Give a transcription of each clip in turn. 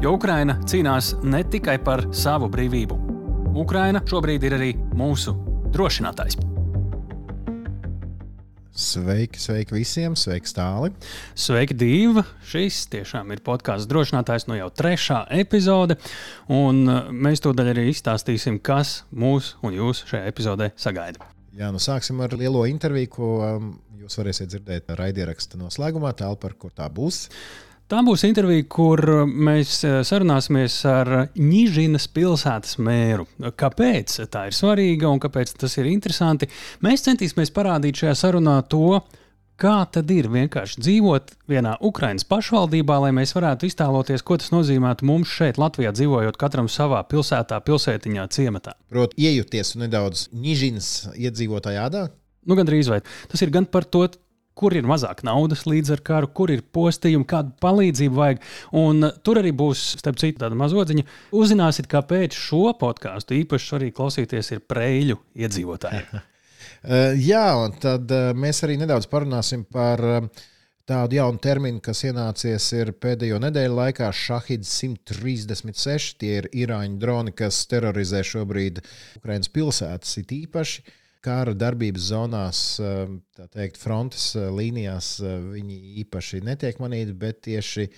Jo Ukraina cīnās ne tikai par savu brīvību. Ukraina šobrīd ir arī mūsu drošinātājs. Sveiki, sveiki visiem, sveiki, Stāli. Sveiki, Dīva! Šis tiešām ir podkāsts drošinātājs no jau trešā epizode. Un uh, mēs tūdaļ arī izstāstīsim, kas mūs un jūs šajā epizodē sagaida. Jā, nu sāksim ar lielo interviju, ko um, jūs varēsiet dzirdēt raidieraksta noslēgumā, tālāk par kur tā būs. Tā būs intervija, kur mēs eh, sarunāsimies ar Nīžinas pilsētas mēru. Kāpēc tā ir svarīga un kāpēc tas ir interesanti? Mēs centīsimies parādīt šajā sarunā to, kā tad ir vienkārši dzīvot vienā Ukraiņas pašvaldībā, lai mēs varētu iztēloties, ko tas nozīmētu mums šeit, Latvijā, dzīvojot katram savā pilsētā, pilsētiņā, ciematā. Protams, iejuties nedaudz Nīžinas iedzīvotāju ādā. Nu, gan drīz vai tas ir gan par to, kur ir mazāk naudas līdz ar karu, kur ir postījumi, kādu palīdzību vajag. Un uh, tur arī būs, starp citu, tāda mazodziņa. Uzzināsiet, kāpēc šo podkāstu īpaši svarīgi klausīties ir preļu iedzīvotājiem. Uh, jā, un tad uh, mēs arī nedaudz parunāsim par um, tādu jaunu terminu, kas ienācies pēdējo nedēļu laikā. Šahid 136. Tie ir īrāņu droni, kas terorizē šobrīd Ukraiņas pilsētas it īpaši kara darbības zonās, um, tā teikt, frontes uh, līnijās, uh, viņi īpaši netiek manīti, bet tieši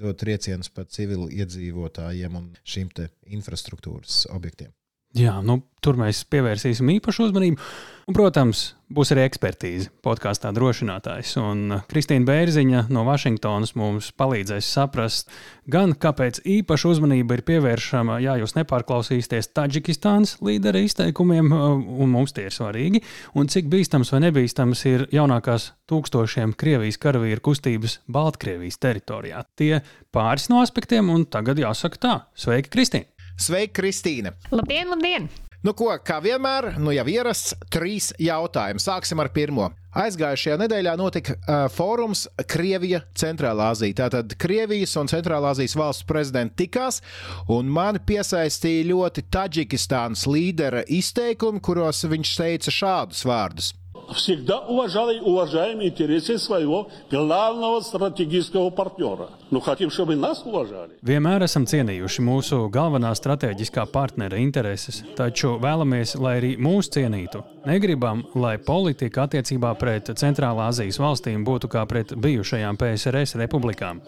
dod triecienus par civilu iedzīvotājiem un šīm infrastruktūras objektiem. Jā, nu, tur mēs pievērsīsim īpašu uzmanību. Un, protams, būs arī ekspertīze podkāstā drošinātājs. Un Kristīna Bērziņa no Vašingtonas mums palīdzēs saprast, gan kāpēc īpaša uzmanība ir pievēršama, ja jūs nepārklausīsieties Taģikistānas līdera izteikumiem, un mums tie ir svarīgi, un cik bīstams vai nebīstams ir jaunākās tūkstošiem Krievijas karavīru kustības Baltkrievijas teritorijā. Tie pāris no aspektiem, un tagad jāsaka tā: Sveiki, Kristīna! Sveika, Kristīne! Labdien, labdien! Nu, ko, kā vienmēr, nu jau ierasts, trīs jautājumi. Sāksim ar pirmo. Aizgājušajā nedēļā notika uh, fórums Krievija, Centrālā Azija. Tātad Krievijas un Centrālā Azijas valsts prezidenti tikās, un mani piesaistīja ļoti Taģikistānas līdera izteikumi, kuros viņš teica šādus vārdus всегда уважал и уважаем интересы своего главного стратегического партнера. Nu, хотим, чтобы нас уважали. Vienmēr esam cienījuši mūsu galvenā strateģiskā partnera intereses, taču vēlamies, lai arī mūs cienītu. Negribam, lai politika attiecībā pret Centrālā Azijas valstīm būtu kā pret bijušajām PSRS republikām.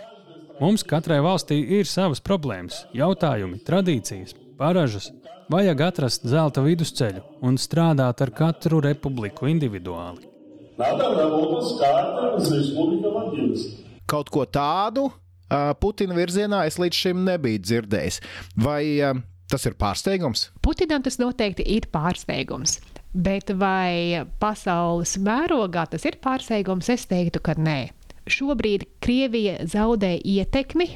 Mums katrai valstī ir savas problēmas, jautājumi, tradīcijas, paražas, Vajag atrast zelta vidusceļu un strādāt ar katru republiku individuāli. Kaut ko tādu Putina virzienā es līdz šim nebiju dzirdējis. Vai tas ir pārsteigums? Putinam tas noteikti ir pārsteigums. Bet vai pasaules mērogā tas ir pārsteigums? Es teiktu, ka nē. Šobrīd Krievija zaudē ietekmi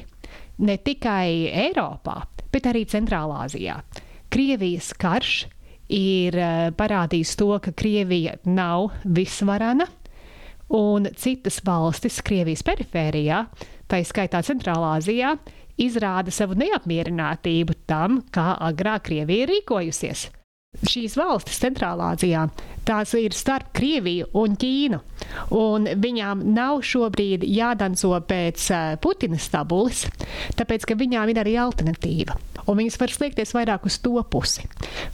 ne tikai Eiropā, bet arī Centrālā Azijā. Krievijas karš ir eh, parādījis to, ka Krievija nav visvarana, un citas valstis Krievijas perifērijā, tā izskaitā Centrālā Azijā, izrāda savu neapmierinātību tam, kā agrāk Krievija ir rīkojusies. Šīs valstis Centrālā Azijā tās ir starp Krieviju un Ķīnu. Un viņām nav šobrīd jādanco pēc uh, Putina stabulis, tāpēc ka viņām ir arī alternatīva. Un viņas var sliekties vairāk uz to pusi.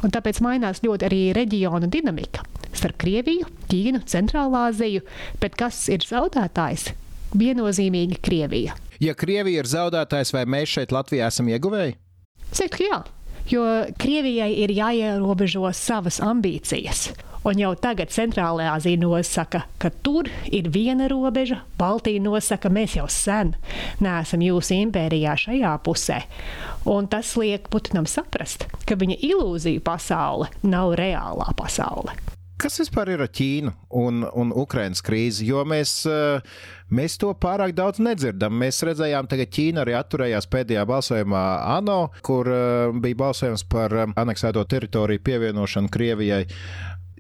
Un tāpēc mainās ļoti arī reģionu dinamika starp Krieviju, Ķīnu, Centrālā Aziju. Bet kas ir zaudētājs? Viennozīmīgi Krievija. Ja Krievija ir zaudētājs, vai mēs šeit Latvijā esam ieguvēji? Sēkt, jā, jo Krievijai ir jāierobežo savas ambīcijas. Un jau tagad Centrālajā Azija nosaka, ka tur ir viena robeža, Baltija nosaka, mēs jau sen neesam jūsu impērijā šajā pusē. Un tas liek Putinam saprast, ka viņa ilūziju pasaule nav reālā pasaule. Kas vispār ir ar Ķīnu un, un Ukraiņas krīzi? Jo mēs, eh, mēs to pārāk daudz nedzirdam. Mēs redzējām, ka Ķīna arī atturējās pēdējā balsojumā ANO, kur eh, bija balsojums par eh, aneksēto teritoriju pievienošanu Krievijai.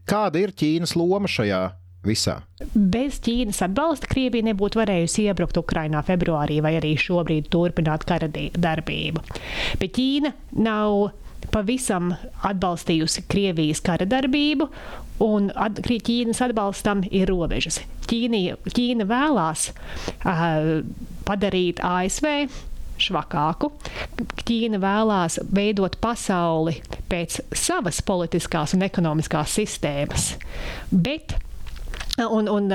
Kāda ir Ķīnas loma šajā visā. Bez Ķīnas atbalsta Krievija nebūtu varējusi iebrukt Ukrajinā februārī vai arī šobrīd turpināt kara darbību. Bet Ķīna nav pavisam atbalstījusi Krievijas kara darbību, un at, Ķīnas atbalstam ir robežas. Ķīna, Ķīna vēlās uh, padarīt ASV švakāku. Ķīna vēlās veidot pasauli pēc savas politiskās un ekonomiskās sistēmas, bet Un, un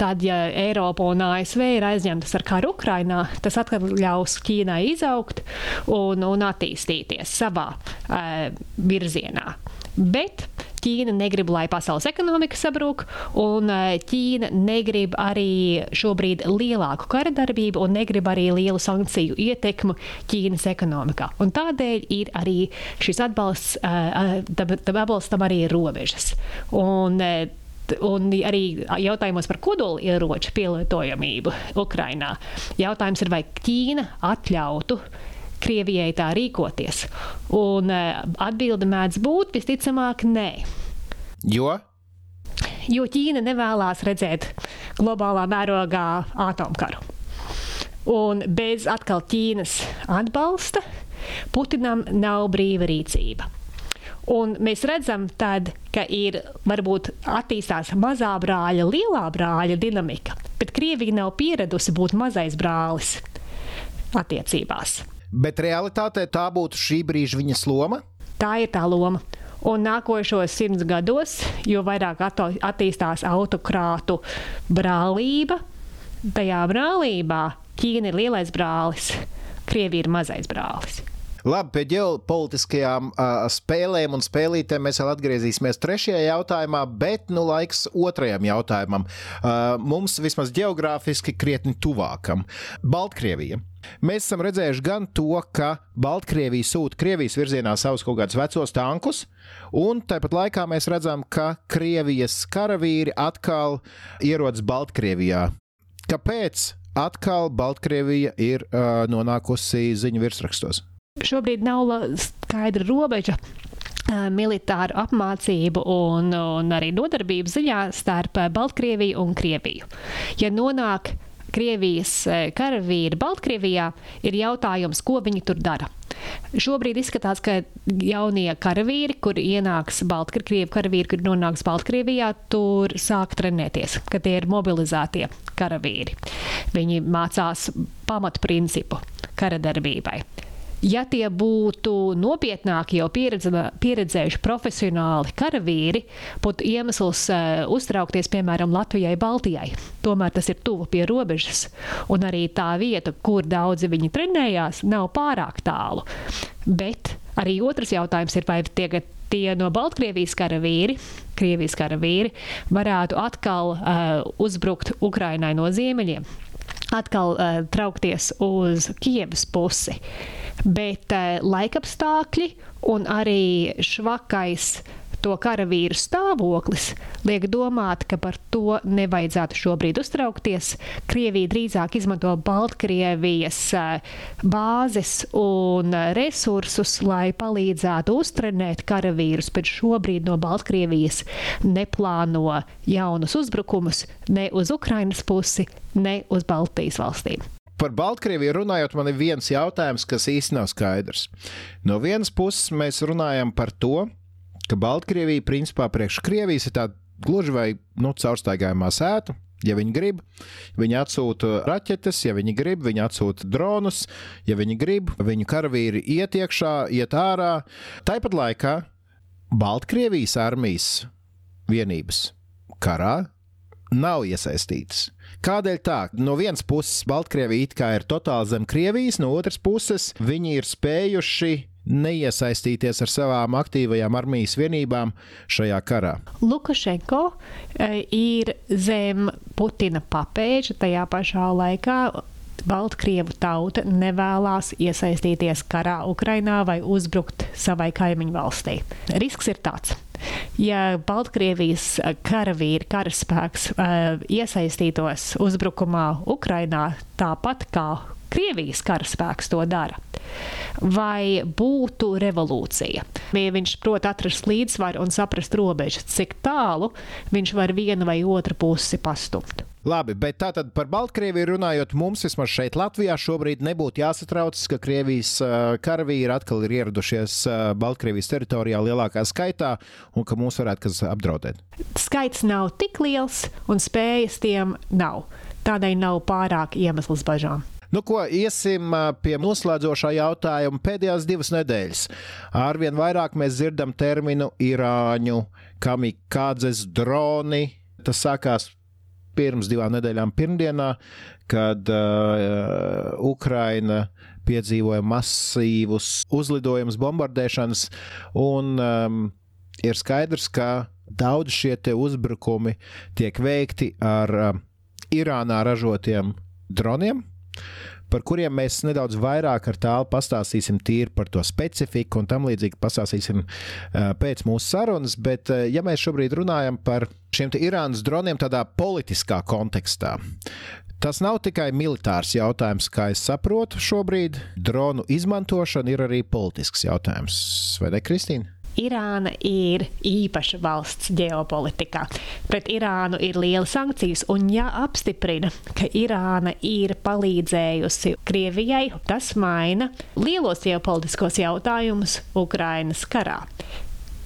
tad, ja Eiropa un ASV ir aizņemtas ar karu Ukrajinā, tas atkal ļaus Ķīnai izaugt un, un attīstīties savā uh, virzienā. Bet Ķīna negrib, lai pasaules ekonomika sabrūk, un Ķīna negrib arī šobrīd lielāku kara darbību un negrib arī lielu sankciju ietekmu Ķīnas ekonomikā. Un tādēļ ir arī šis atbalsts, tam atbalstam arī ir robežas. Un, un arī jautājumos par kodoli ieroču pielietojamību Ukrainā. Jautājums ir, vai Ķīna atļautu Krievijai tā rīkoties? Un eh, atbilde mēdz būt visticamāk nē. Jo? Jo Ķīna nevēlas redzēt globālā mērogā atomkaru. Un bez atkal Ķīnas atbalsta Putinam nav brīva rīcība. Un mēs redzam, tad, ka ir varbūt attīstās mazā brāļa, lielā brāļa dinamika, bet Krievija nav pieradusi būt mazais brālis attiecībās. Bet realitātē tā būtu šī brīža viņas loma? Tā ir tā loma. Un nākošos simts gados, jo vairāk attīstās autokrātu brālība, tajā brālībā Ķīna ir lielais brālis, Krievija ir mazais brālis. Labi, pie ģeopolitiskajām uh, spēlēm un spēlītēm mēs vēl atgriezīsimies trešajā jautājumā, bet nu laiks otrajam jautājumam. Uh, mums vismaz geogrāfiski krietni tuvākam - Baltkrievija. Mēs esam redzējuši gan to, ka Baltkrievija sūta Krievijas virzienā savus kaut kādus vecos tankus, un tāpat laikā mēs redzam, ka Krievijas karavīri atkal ierodas Baltkrievijā. Kāpēc atkal Baltkrievija ir uh, nonākusi ziņu virsrakstos? Šobrīd nav skaidra robeža militāru apmācību un, un arī nodarbību ziņā starp Baltkrieviju un Krieviju. Ja nonāk Krievijas karavīri Baltkrievijā, ir jautājums, ko viņi tur dara. Šobrīd izskatās, ka jaunie karavīri, kur ienāks Baltkrievijas karavīri, kur nonāks Baltkrievijā, tur sāk trenēties, ka tie ir mobilizētie karavīri. Viņi mācās pamatprincipu kara darbībai. Ja tie būtu nopietnāki, jau pieredze, pieredzējuši profesionāli karavīri, būtu iemesls uh, uztraukties, piemēram, Latvijai, Baltijai. Tomēr tas ir tuvu pie robežas, un arī tā vieta, kur daudzi viņi trenējās, nav pārāk tālu. Bet arī otrs jautājums ir, vai tie, tie no Baltkrievijas karavīri, Krievijas karavīri, varētu atkal uh, uzbrukt Ukrainai no ziemeļiem, atkal uh, traukties uz Kievas pusi. Bet uh, laikapstākļi un arī švakais to karavīru stāvoklis liek domāt, ka par to nevajadzētu šobrīd uztraukties. Krievija drīzāk izmanto Baltkrievijas eh, bāzes un resursus, lai palīdzētu uztrenēt karavīrus, bet šobrīd no Baltkrievijas neplāno jaunus uzbrukumus ne uz Ukrainas pusi, ne uz Baltijas valstīm. Par Baltkrieviju runājot, man ir viens jautājums, kas īstenībā nav skaidrs. No vienas puses, mēs runājam par to, ka Baltkrievija principā priekš Krievijas ir tāda gluži vai nu, caurstaigājumā sēta. Ja viņi grib, viņi atsūta raķetes, ja viņi grib, viņi atsūta dronus, ja viņi grib, viņu karavīri iet iekšā, iet ārā. Tāpat laikā Baltkrievijas armijas vienības karā nav iesaistītas. Kādēļ tā? No vienas puses, Baltkrievija it kā ir totāli zem Krievijas, no otras puses, viņi ir spējuši neiesaistīties ar savām aktīvajām armijas vienībām šajā karā. Lukašenko e, ir zem Putina papēža tajā pašā laikā. Baltkrievu tauta nevēlas iesaistīties karā Ukrainā vai uzbrukt savai kaimiņu valstī. Risks ir tāds. Ja Baltkrievijas karavīri, karaspēks uh, iesaistītos uzbrukumā Ukrainā tāpat kā Krievijas karaspēks to dara, vai būtu revolūcija? Ja viņš prot atrast līdzsvaru un saprast robežas, cik tālu viņš var vienu vai otru pusi pastumt. Labi, bet tātad par Baltkrieviju runājot, mums vismaz šeit Latvijā šobrīd nebūtu jāsatraucas, ka Krievijas karavīri atkal ir ieradušies Baltkrievijas teritorijā lielākā skaitā un ka mūs varētu kas apdraudēt. Skaits nav tik liels un spējas tiem nav. Tādēļ nav pārāk iemesls bažām. Nu, ko iesim pie noslēdzošā jautājuma pēdējās divas nedēļas. Arvien vairāk mēs dzirdam terminu Irāņu, kamikādzes droni. Tas sākās pirms divām nedēļām, pirmdienā, kad uh, Ukraina piedzīvoja masīvus uzlidojumus, bombardēšanas, un um, ir skaidrs, ka daudz šie uzbrukumi tiek veikti ar uh, Irānā ražotiem droniem par kuriem mēs nedaudz vairāk ar tālu pastāstīsim tīri par to specifiku un tam līdzīgi pastāstīsim uh, pēc mūsu sarunas. Bet, uh, ja mēs šobrīd runājam par šiem Irānas droniem tādā politiskā kontekstā, Tas nav tikai militārs jautājums, kā es saprotu šobrīd. Dronu izmantošana ir arī politisks jautājums, vai ne, Kristīna? Irāna ir īpaša valsts ģeopolitikā. Pret Irānu ir lielas sankcijas, un ja apstiprina, ka Irāna ir palīdzējusi Krievijai, tas maina lielos ģeopolitiskos jautājumus Ukrainas karā.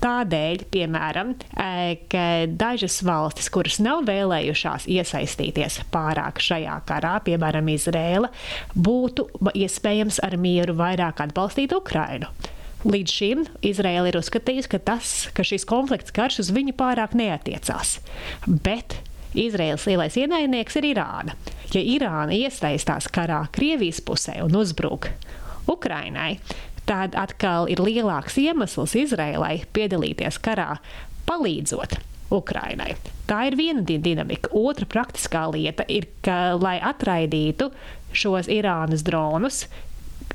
Tādēļ, piemēram, e, ka dažas valstis, kuras nav vēlējušās iesaistīties pārāk šajā karā, piemēram, Izrēla, būtu iespējams ar mieru vairāk atbalstīt Ukrainu. Līdz šim Izraela ir uzskatījusi, ka, tas, ka šis konflikts karš uz viņu pārāk neatiecās. Bet Izraels lielais ienaidnieks ir Irāna. Ja Irāna iesaistās karā Krievijas pusē un uzbruk Ukrainai, tad atkal ir lielāks iemesls Izraēlai piedalīties karā, palīdzot Ukrainai. Tā ir viena dinamika. Otra praktiskā lieta ir, ka, lai atraidītu šos Irānas dronus,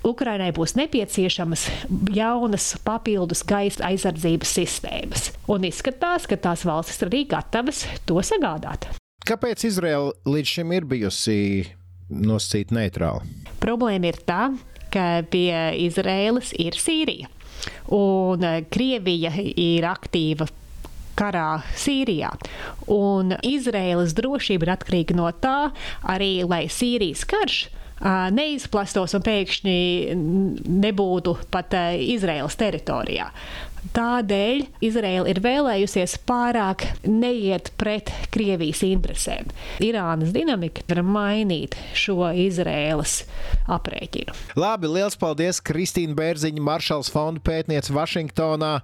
Ukrainai būs nepieciešamas jaunas papildus gaisa aizsardzības sistēmas. Un izskatās, ka tās valstis ir arī gatavas to sagādāt. Kāpēc Izraela līdz šim ir bijusi nosacīta neitrāla? Problēma ir tā, ka pie Izraēlas ir Sīrija. Un eh, Krievija ir aktīva karā Sīrijā. Un Izraēlas drošība ir atkarīga no tā, arī lai Sīrijas karš neizplastos un pēkšņi nebūtu pat Izraēlas teritorijā. Tādēļ Izraela ir vēlējusies pārāk neiet pret Krievijas interesēm. Irānas dinamika var mainīt šo Izraēlas aprēķinu. Labi, liels paldies Kristīna Bērziņa, Maršals fonda pētniece Vašingtonā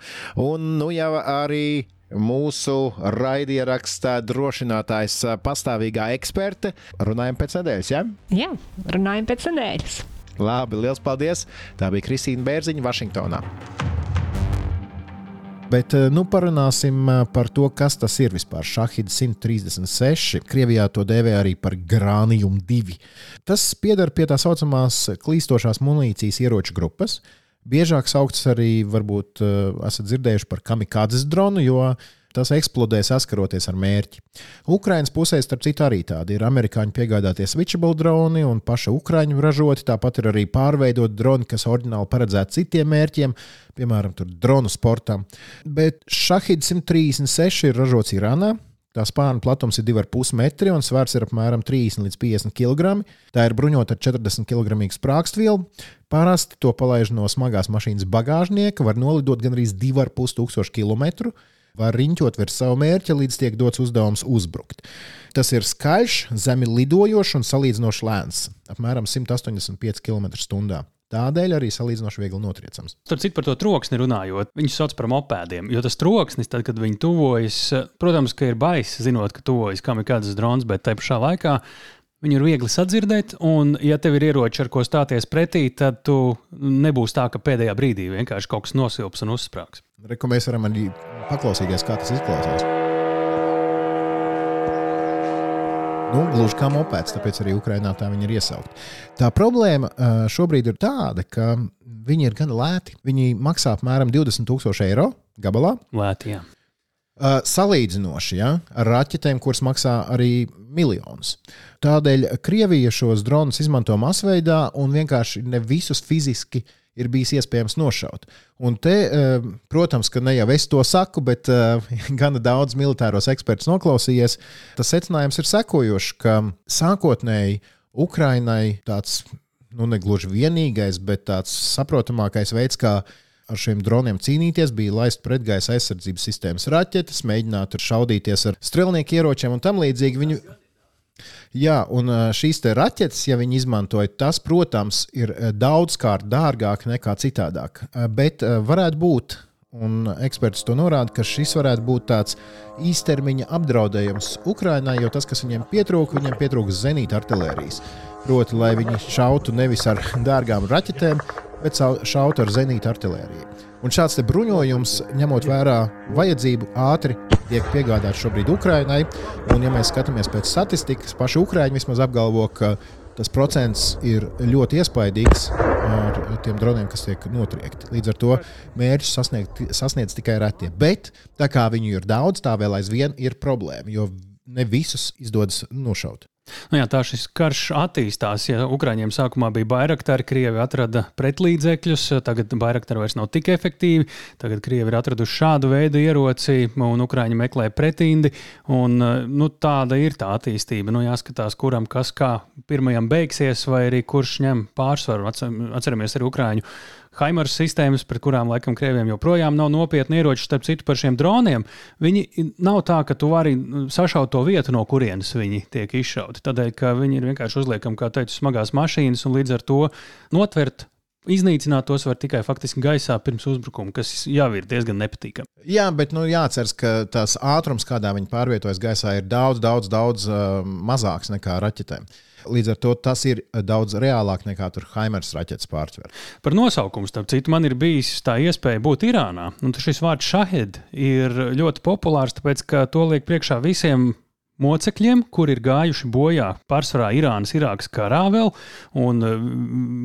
un nu jau arī mūsu raidierakstā drošinātājs, pastāvīgā eksperte. Runājam pēc nedēļas, ja? Jā, runājam pēc nedēļas. Labi, liels paldies! Tā bija Kristīna Bērziņa, Vašingtonā. Bet nu, parunāsim par to, kas tas ir vispār. Šahid 136. Krievijā to dēvē arī par grānijumu 2. Tas pieder pie tā saucamās klīstošās munīcijas ieroču grupas. Biežāk saukts arī, varbūt uh, esat dzirdējuši par kamikādzes dronu, jo tas eksplodē saskaroties ar mērķi. Ukraiņas pusē, starp citu, arī tādi ir amerikāņu piegādātie switchable droni un paša Ukrāņu ražoti. Tāpat ir arī pārveidot droni, kas oriģināli paredzēti citiem mērķiem, piemēram, dronu sportam. Bet Shahid 136 ir ražots Irānā. Tā spārna platums ir 2,5 metri un svars ir apmēram 30 līdz 50 kg. Tā ir bruņota ar 40 kg sprākstvielu. Parasti to palaiž no smagās mašīnas bagāžnieka, var nolidot gandrīz 2,5 tūkstošu km. Var riņķot virs savu mērķa, līdz tiek dots uzdevums uzbrukt. Tas ir skaļš, zemi lidojošs un salīdzinoši lēns - apmēram 185 km/h. Tādēļ arī salīdzinoši viegli notriecams. Starp citu, par to troksni runājot, viņus sauc par mopēdiem. Jo tas troksnis, tad, kad viņi tuvojas, protams, ka ir baisa, zinot, ka tuvojas kam ir kāds drons, bet tajā pašā laikā Viņu ir viegli sadzirdēt, un, ja tev ir ieroči, ar ko stāties pretī, tad tu nebūs tā, ka pēdējā brīdī vienkārši kaut kas nosilps un uzsprāgs. Varam arī paklausīties, kā tas izklausās. Nu, gluži kā mopēds, tāpēc arī Ukraiņā tā viņi ir iesaukt. Tā problēma šobrīd ir tāda, ka viņi ir gan lēti. Viņi maksā apmēram 20,000 eiro gabalā. Lēti, jā. Uh, salīdzinoši ja, ar raķetēm, kuras maksā arī miljonus. Tādēļ Krievija šos dronus izmanto masveidā un vienkārši ne visus fiziski ir bijis iespējams nošaut. Un te, uh, protams, ka ne jau es to saku, bet uh, gana daudz militāros ekspertus noklausījies. Tas secinājums ir sekojošs, ka sākotnēji Ukrainai tāds nu, ne gluži vienīgais, bet tāds saprotamākais veids, kā ar šiem droniem cīnīties, bija laist pretgaisa aizsardzības sistēmas raķetes, mēģināt šaudīties ar strelnieku ieročiem un tam līdzīgi. Viņu... Jā, un šīs raķetes, ja viņi izmantoja, tas, protams, ir daudzkārt dārgāk nekā citādāk. Bet varētu būt, un eksperts to norāda, ka šis varētu būt tāds īstermiņa apdraudējums Ukraiņai, jo tas, kas viņiem pietrūka, viņiem pietrūka zenīta artērijas. Proti, lai viņi šautu nevis ar dārgām raķetēm, bet šautu ar zenīta artēriju. Un šāds bruņojums, ņemot vērā vajadzību, ātri tiek piegādāts šobrīd Ukraiņai. Un, ja mēs skatāmies pēc statistikas, paši Ukrāņi vismaz apgalvo, ka tas procents ir ļoti iespaidīgs ar tiem droniem, kas tiek notriekti. Līdz ar to mērķus sasniegt, sasniedz tikai retie. Bet tā kā viņu ir daudz, tā vēl aizvien ir problēma, jo ne visus izdodas nošaut. Nu jā, tā šis karš attīstās. Ja Ukrāņiem sākumā bija bairaktari, Krievi atrada pretlīdzekļus, tagad bairaktari vairs nav tik efektīvi. Tagad Krievi ir atraduši šādu veidu ieroci, un Ukrāņi meklē pretindi. Un, nu, tāda ir tā attīstība. Nu, jāskatās, kuram kas kā pirmajam beigsies, vai arī kurš ņem pārsvaru. Atceramies arī Ukrāņu Haimars sistēmas, pret kurām laikam krieviem joprojām nav nopietni ieroči, starp citu par šiem droniem. Viņi nav tā, ka tu vari nu, sašaut to vietu, no kurienes viņi tiek izšauti. Tādēļ, ka viņi ir vienkārši uzliekami, kā teicu, smagās mašīnas un līdz ar to notvert Iznīcināt tos var tikai faktiski gaisā pirms uzbrukuma, kas jau ir diezgan nepatīkami. Jā, bet nu, jāatcerās, ka tās ātrums, kādā viņi pārvietojas gaisā, ir daudz, daudz, daudz uh, mazāks nekā raķetēm. Līdz ar to tas ir daudz reālāk nekā tur Haimers raķetes pārtver. Par nosaukumu, starp citu, man ir bijis tā iespēja būt Irānā. Un šis vārds šahed ir ļoti populārs, tāpēc ka to liek priekšā visiem mocekļiem, kur ir gājuši bojā pārsvarā Irānas, Irākas karā vēl, un e,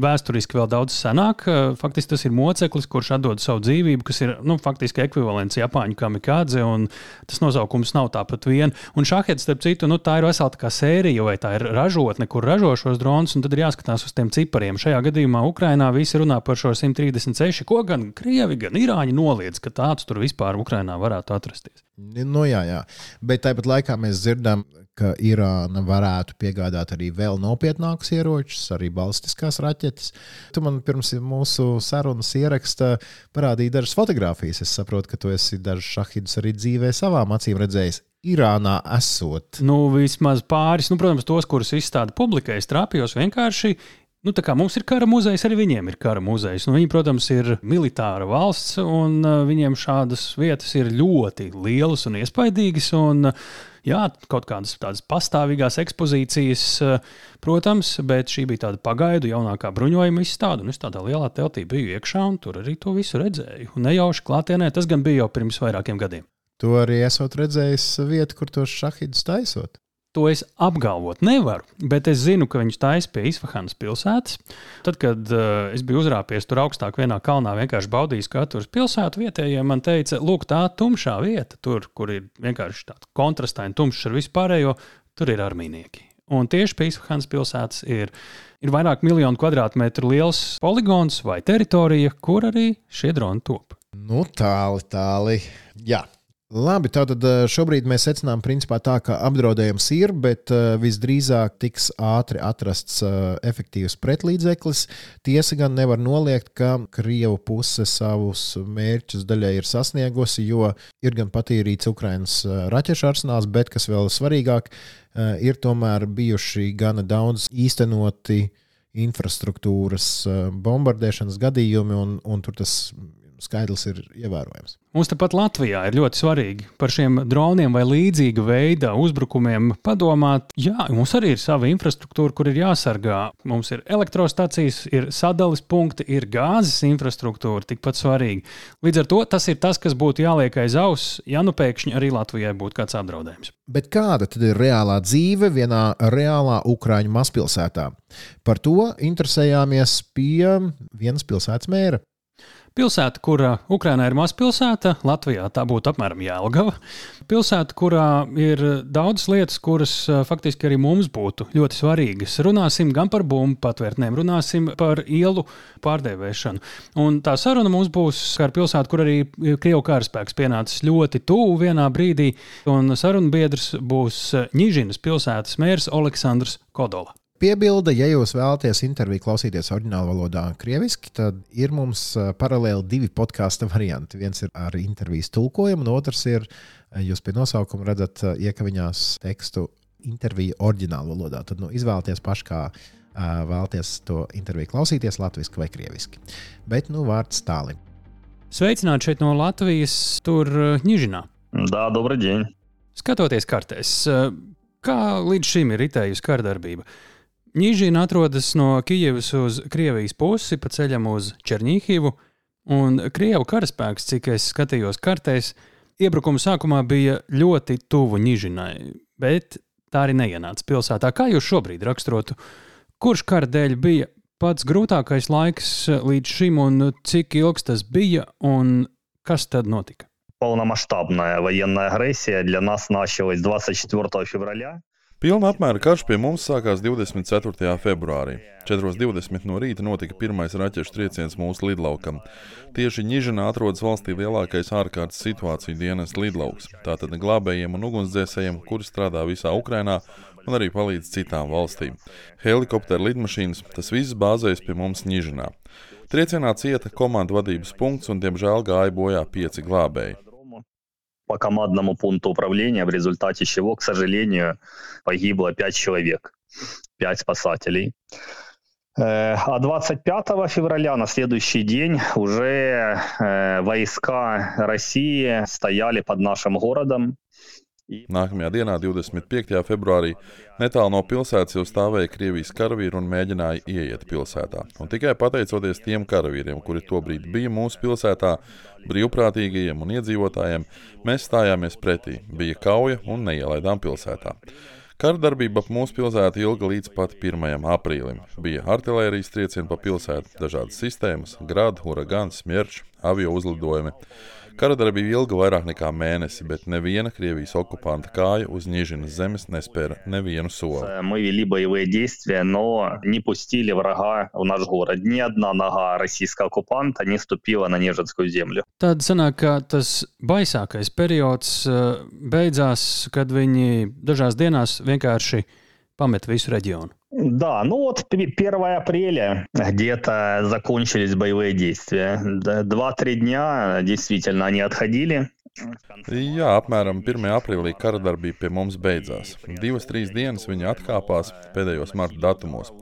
vēsturiski vēl daudz senāk. E, faktiski tas ir moceklis, kurš atdod savu dzīvību, kas ir nu, faktiski ekvivalents Japāņu kamikādze, un tas nosaukums nav tāpat vien. Un šahets, starp citu, nu, tā ir vesela tā sērija, vai tā ir ražotne, kur ražo šos dronus, un tad ir jāskatās uz tiem cipariem. Šajā gadījumā Ukrainā visi runā par šo 136, ko gan Krievi, gan Irāņi noliedz, ka tāds tur vispār Ukrainā varētu atrasties. Nu, jā, jā. Bet tāpat laikā mēs dzirdam, ka Irāna varētu piegādāt arī vēl nopietnākus ieročus, arī balistiskās raķetes. Tu man pirms mūsu sarunas ieraksta parādīji dažas fotogrāfijas. Es saprotu, ka tu esi dažus šahidus arī dzīvē savām acīm redzējis. Irānā esot. Nu, vismaz pāris, nu, protams, tos, kurus izstāda publikai, trāpījos vienkārši Nu, tā kā mums ir kara muzejs, arī viņiem ir kara muzejs. Nu, viņi, protams, ir militāra valsts, un uh, viņiem šādas vietas ir ļoti lielas un iespaidīgas. Un, uh, jā, kaut kādas tādas pastāvīgās ekspozīcijas, uh, protams, bet šī bija tāda pagaidu jaunākā bruņojuma izstāde. Es tādā lielā teltī biju iekšā, un tur arī to visu redzēju. Un nejauši klātienē tas gan bija jau pirms vairākiem gadiem. Tu arī esat redzējis vietu, kur tos šahidus taisot. To es apgalvot nevaru, bet es zinu, ka viņš taisa pie Isfahanas pilsētas. Tad, kad uh, es biju uzrāpies tur augstāk vienā kalnā, vienkārši baudījis katru pilsētu, vietējie man teica, lūk, tā tumšā vieta, tur, kur ir vienkārši tāds kontrastaini tumšs ar vispārējo, tur ir armīnieki. Un tieši pie Isfahanas pilsētas ir, ir vairāk miljonu kvadrātmetru liels poligons vai teritorija, kur arī šie droni top. Nu, tāli, tāli. Jā, Labi, tātad eh, šobrīd mēs secinām, principā, tā, ka apdraudējums ir, bet uh, visdrīzāk tiks ātri atrasts uh, efektīvs pretlīdzeklis. Tiesa gan nevar noliegt, ka Krievija puse savus mērķus daļai ir sasniegusi, jo ir gan patīrīts Ukraiņas raķešu arsenāls, bet, kas vēl svarīgāk, ir tomēr bijuši gana daudz īstenoti infrastruktūras bombardēšanas gadījumi, un, un tur tas skaidrs ir ievērojams. Mums tepat Latvijā ir ļoti svarīgi par šiem droniem vai līdzīga veida uzbrukumiem padomāt. Jā, mums arī ir sava infrastruktūra, kur ir jāsargā. Mums ir elektrostacijas, ir sadales punkti, ir gāzes infrastruktūra, tikpat svarīgi. Līdz ar to tas ir tas, kas būtu jāliek aiz auss, ja nu pēkšņi arī Latvijai būtu kāds apdraudējums. Bet kāda tad ir reālā dzīve vienā reālā Ukrāņu mazpilsētā? Par to interesējāmies pie vienas pilsētas mēra. Pilsēta, kurā Ukrainā ir mazpilsēta, Latvijā tā būtu apmēram Jēlgava. Pilsēta, kurā ir daudzas lietas, kuras faktiski arī mums būtu ļoti svarīgas. Runāsim gan par bumbu patvērtnēm, runāsim par ielu pārdēvēšanu. Un tā saruna mums būs ar pilsētu, kur arī Krievijas karaspēks pienācis ļoti tuvu vienā brīdī, un sarunu biedrs būs Ņīžinas pilsētas mērs Aleksandrs Kodola. Piebilda, ja jūs vēlaties interviju klausīties oriģinālā valodā, krieviski, tad ir mums eh, paralēli divi podkāstu varianti. Viens ir ar intervijas tulkojumu, un otrs ir, eh, jūs pie nosaukuma redzat eh, iekaviņās tekstu interviju oriģinālā valodā. Tad nu, izvēlieties paši, kā vēlaties to interviju klausīties, latviešu vai krieviski. Bet nu vārds tālim. Sveicināti šeit no Latvijas, tur Ņūžinā. Dā, dobra diena! Skatoties kartēs, kā līdz šim ir itējusi kārdarbība? Ņīžīna atrodas no Kijavas uz Krievijas pusi pa ceļam uz Černīhivu, un Krievu karaspēks, cik es skatījos kartēs, iebrukuma sākumā bija ļoti tuvu Ņīžinai, bet tā arī neienāca pilsētā. Kā jūs šobrīd raksturotu, kurš kara dēļ bija pats grūtākais laiks līdz šim, un cik ilgs tas bija, un kas tad notika? Полномасштабная военная агрессия для нас началась 24 февраля. Pilna apmēra karš pie mums sākās 24. februārī. 4.20 no rīta notika pirmais raķešu trieciens mūsu lidlaukam. Tieši Ņižinā atrodas valstī lielākais ārkārtas situāciju dienas lidlauks. Tātad glābējiem un ugunsdzēsējiem, kuri strādā visā Ukrainā un arī palīdz citām valstīm. Helikopteru lidmašīnas, tas viss bāzējas pie mums Ņižinā. Triecienā cieta komandu vadības punkts un, diemžēl, gāja bojā pieci glābēji по командному пункту управления, в результате чего, к сожалению, погибло 5 человек, 5 спасателей. А 25 февраля, на следующий день, уже войска России стояли под нашим городом. Nākamajā dienā, 25. februārī, netālu no pilsētas jau stāvēja Krievijas karavīri un mēģināja ieiet pilsētā. Un tikai pateicoties tiem karavīriem, kuri tobrīd bija mūsu pilsētā, brīvprātīgajiem un iedzīvotājiem, mēs stājāmies pretī. Bija kauja un neielaidām pilsētā. Karadarbība ap mūsu pilsētu ilga līdz pat 1. aprīlim. Bija artērijas triecieni pa pilsētu, dažādas sistēmas, grādu, uragāns, smierčs, avio uzlidojumi. Karadarbība ilga vairāk nekā mēnesi, bet neviena Krievijas okupanta kāja uz Nižinas zemes nespēra nevienu soli. Tad sanāk, ka tas baisākais periods э, beidzās, kad viņi dažās dienās vienkārši pamet visu reģionu. Да, ну вот 1 апреля где-то закончились боевые действия. Два-три дня действительно они отходили. Jā, apmēram 1. aprīlī kara darbība pie mums beidzās. Divas, trīs dienas viņi atkāpās pēdējos marta datumos,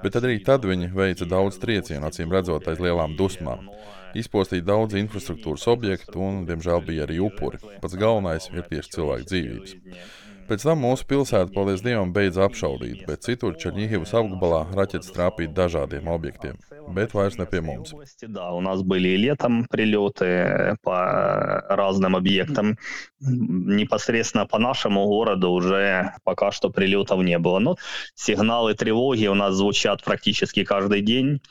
bet arī tad viņi veica daudz triecienu, acīm redzot, aiz lielām dusmām. Izpostīja daudz infrastruktūras objektu un, diemžēl, bija arī upuri. Pats galvenais ir tieši cilvēku dzīvības. Pēc tam mūsu pilsēta, paldies Dievam, beidza apšaudīt, bet citur Černīhivas apgabalā raķetes trāpīja dažādiem objektiem, bet vairs ne pie mums. Разным объектам. Непосредственно по нашему городу уже пока что прилетов не было. Но сигналы тревоги у нас звучат практически каждый день.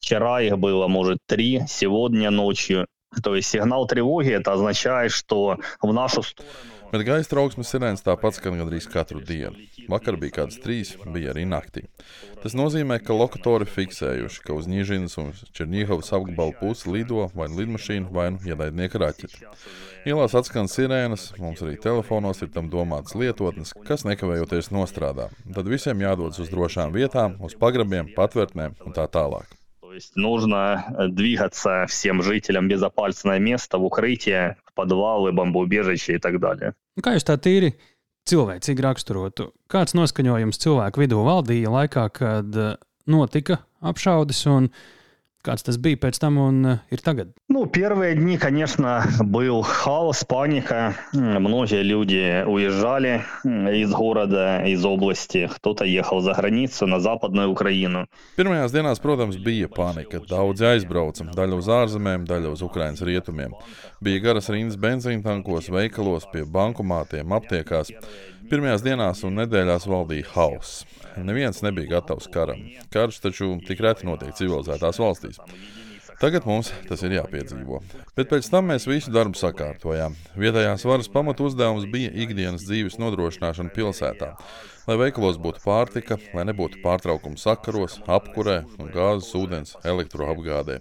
Вчера их было, может, три, сегодня ночью. То есть сигнал тревоги это означает, что в нашу сторону Bet gaisa trauksmes sirēnas tāpat skan gandrīz katru dienu. Vakar bija kādas trīs, bija arī naktī. Tas nozīmē, ka lokatori fiksējuši, ka uz Nīžinas un Černīhovas apgabalu pusi lido vai nu lidmašīna, vai nu ienaidnieka raķete. Ielās atskan sirēnas, mums arī telefonos ir tam domātas lietotnes, kas nekavējoties nostrādā. Tad visiem jādodas uz drošām vietām, uz pagrabiem, patvērtnēm un tā tālāk. То есть нужно двигаться всем жителям в безопасное место, в укрытие, podvāli, bambuļbiežiņi un tā tālāk. Kā jūs tā tīri cilvēcīgi raksturotu? Kāds noskaņojums cilvēku vidū valdīja laikā, kad э, notika apšaudes? Un Kāds tas bija pēc tam un ir tagad? Ну, первые дни, конечно, был хаос, паника. Многие люди уезжали из города, из области. Кто-то ехал за границу, на Западную Украину. Pirmajās dienās, protams, bija panika. Daudzi aizbrauca, daļa uz ārzemēm, daļa uz Ukrainas rietumiem. Bija garas rindas benzīna tankos, veikalos, pie bankomātiem, aptiekās. Pirmajās dienās un nedēļās valdīja hauss. Neviens nebija gatavs karam. Karš taču tik reti notiek civilizētās valstīs. Tagad mums tas ir jāpiedzīvo. Bet pēc tam mēs visu darbu sakārtojām. Vietējās varas pamatu uzdevums bija ikdienas dzīves nodrošināšana pilsētā. Lai veikalos būtu pārtika, lai nebūtu pārtraukumu sakaros, apkurē gāzes, ūdens, elektroapgādē.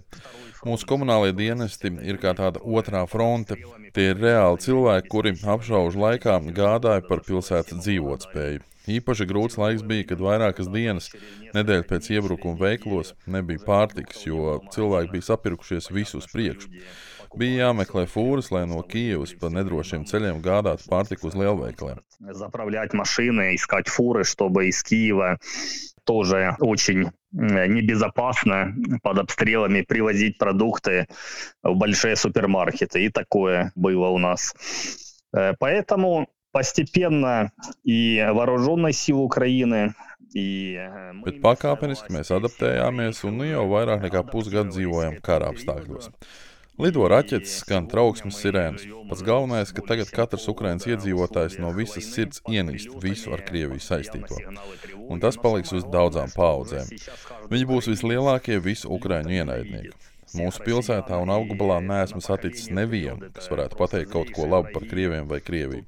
Mūsu komunālajie dienesti ir kā tāda otrā fronte. Tie ir reāli cilvēki, kuri apšaužu laikā gādāja par pilsētas dzīvotspēju. Īpaši grūts laiks bija, kad vairākas dienas, nedēļa pēc iebrukuma veiklos, nebija pārtikas, jo cilvēki bija sapirkušies visus priekšu. Bija jāmeklē fūras, lai no Kijavas pa nedrošiem ceļiem gādātu pārtiku uz lielveikaliem. Заправлять машины, искать фуры, чтобы из Киева тоже очень небезопасно под обстрелами привозить продукты в большие супермаркеты. И такое было у нас. Поэтому постепенно и вооруженной силы Украины. Bet pakāpeniski mēs adaptējāmies un nu jau vairāk nekā pusgadu dzīvojam kara apstākļos. Lido raķetes, skan trauksmes sirēnas. Pats galvenais, ka tagad katrs Ukraiņas iedzīvotājs no visas sirds ienīst visu ar Krieviju saistīto. Un tas paliks uz daudzām paudzēm. Viņi būs vislielākie visu Ukraiņu ienaidnieki. Mūsu pilsētā un apgabalā neesmu saticis nevienu, kas varētu pateikt kaut ko labu par krieviem vai Krieviju.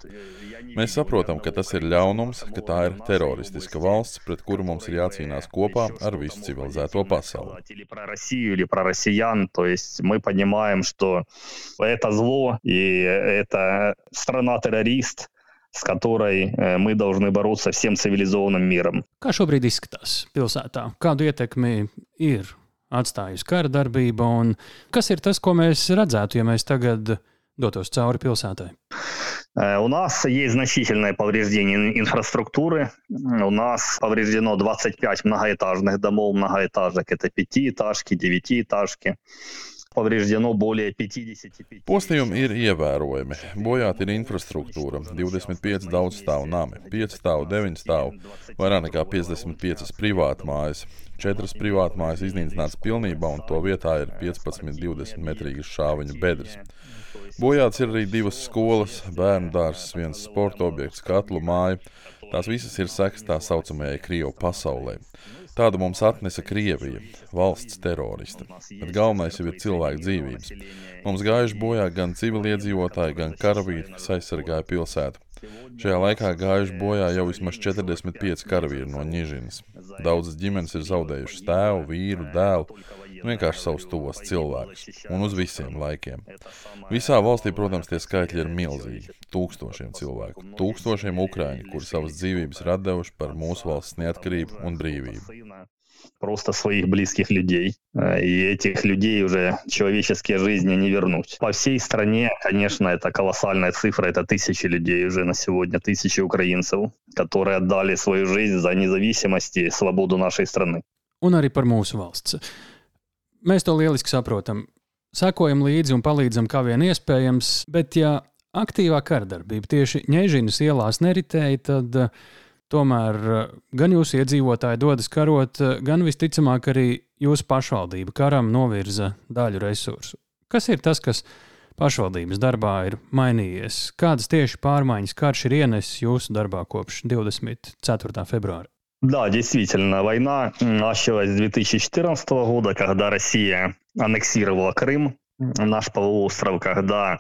Mēs saprotam, ka tas ir ļaunums, ka tā ir teroristiska valsts, pret kuru mums ir jācīnās kopā ar visu civilizēto pasauli. Мы понимаем, что это зло и это страна-террорист, с которой мы должны бороться всем цивилизованным миром. Kā šobrīd izskatās pilsētā? Kādu ietekmi ir atstājusi kara darbība, un kas ir tas, ko mēs redzētu, ja mēs tagad dotos cauri pilsētai? У нас есть значительное повреждение инфраструктуры. У нас повреждено 25 многоэтажных домов, многоэтажек. Это пятиэтажки, девятиэтажки. Повреждено более 55. Postījumi ir ievērojami. Bojāta ir infrastruktūra, 25 daudzstāvu nami, 5 stāvu, 9 stāvu, vairāk nekā 55 privātmājas. Četras privātmājas iznīcināts pilnībā, un to vietā ir 15-20 metrīgas šāviņu bedres. Bojāts ir arī divas skolas, bērnu dārzs, viens sporta objekts, katlu māja. Tās visas ir sekas tā saucamajai Krievijas pasaulē. Tādu mums atnesa Krievija, valsts teroriste. Bet galvenais jau ir cilvēku dzīvības. Mums gājuši bojā gan civiliedzīvotāji, gan karavīri, kas aizsargāja pilsētu. Šajā laikā gājuši bojā jau vismaz 45 karavīri no Nižinas. Daudzas ģimenes ir zaudējušas tēvu, vīru, dēlu vienkārši savus tuvos cilvēkus un uz visiem laikiem. Visā valstī, protams, tie skaitļi ir milzīgi. Tūkstošiem cilvēku, tūkstošiem ukrāņu, kuri savas dzīvības ir devuši par mūsu valsts neatkarību un brīvību. просто своих близких людей. И этих людей уже человеческие жизни не вернуть. По всей стране, конечно, это колоссальная цифра, это тысячи людей уже на сегодня, тысячи украинцев, которые отдали свою жизнь за независимость и свободу нашей страны. Un arī par mūsu valsts. Mēs to lieliski saprotam. Sekojam līdzi un palīdzam, kā vien iespējams, bet, ja aktīvā kardarbība tieši ņēžinas ielās neritēja, tad uh, tomēr uh, gan jūsu iedzīvotāji dodas karot, uh, gan visticamāk arī jūsu pašvaldība karam novirza daļu resursu. Kas ir tas, kas pašvaldības darbā ir mainījies? Kādas tieši pārmaiņas karš ir ienesis jūsu darbā kopš 24. februāra? Да, действительно, война началась с 2014 года, когда Россия аннексировала Крым, наш полуостров, когда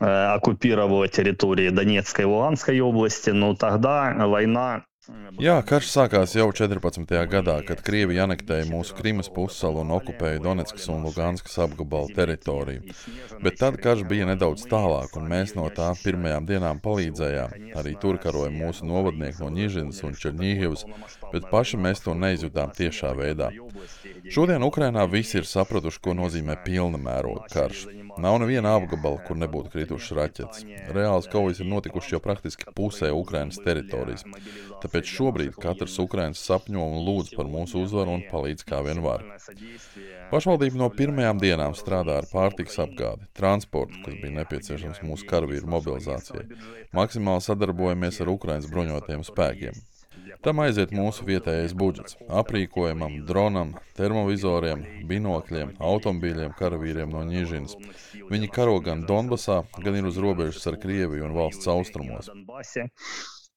э, оккупировала территории Донецкой и Луганской области, но тогда война Jā, karš sākās jau 14. gadā, kad Krievija anektēja mūsu Krimas pussalu un okupēja Donetskas un Luganskas apgabalu teritoriju. Bet tad karš bija nedaudz tālāk, un mēs no tā pirmajām dienām palīdzējām. Arī tur karoja mūsu novadnieki no Ņižinas un Černīhivas, bet paši mēs to neizjutām tiešā veidā. Šodien Ukrainā visi ir sapratuši, ko nozīmē pilna mēroga karš. Nav neviena apgabala, kur nebūtu kritušas raķetes. Reāls kaujas ir notikušas jau praktiski pusē Ukrainas teritorijas. Tāpēc šobrīd katrs Ukraiņš sapņo un lūdz par mūsu uzvaru un palīdz kā vien var. Pašvaldība no pirmajām dienām strādā ar pārtiks apgādi, transportu, kas bija nepieciešams mūsu karavīru mobilizācijai. Maksimāli sadarbojamies ar Ukraiņas bruņotajiem spēkiem. Tam aiziet mūsu vietējais budžets - aprīkojumam, dronam, termovizoriem, binokļiem, automobīļiem, karavīriem no Ņīžinas. Viņi karo gan Donbasā, gan ir uz robežas ar Krieviju un valsts austrumos.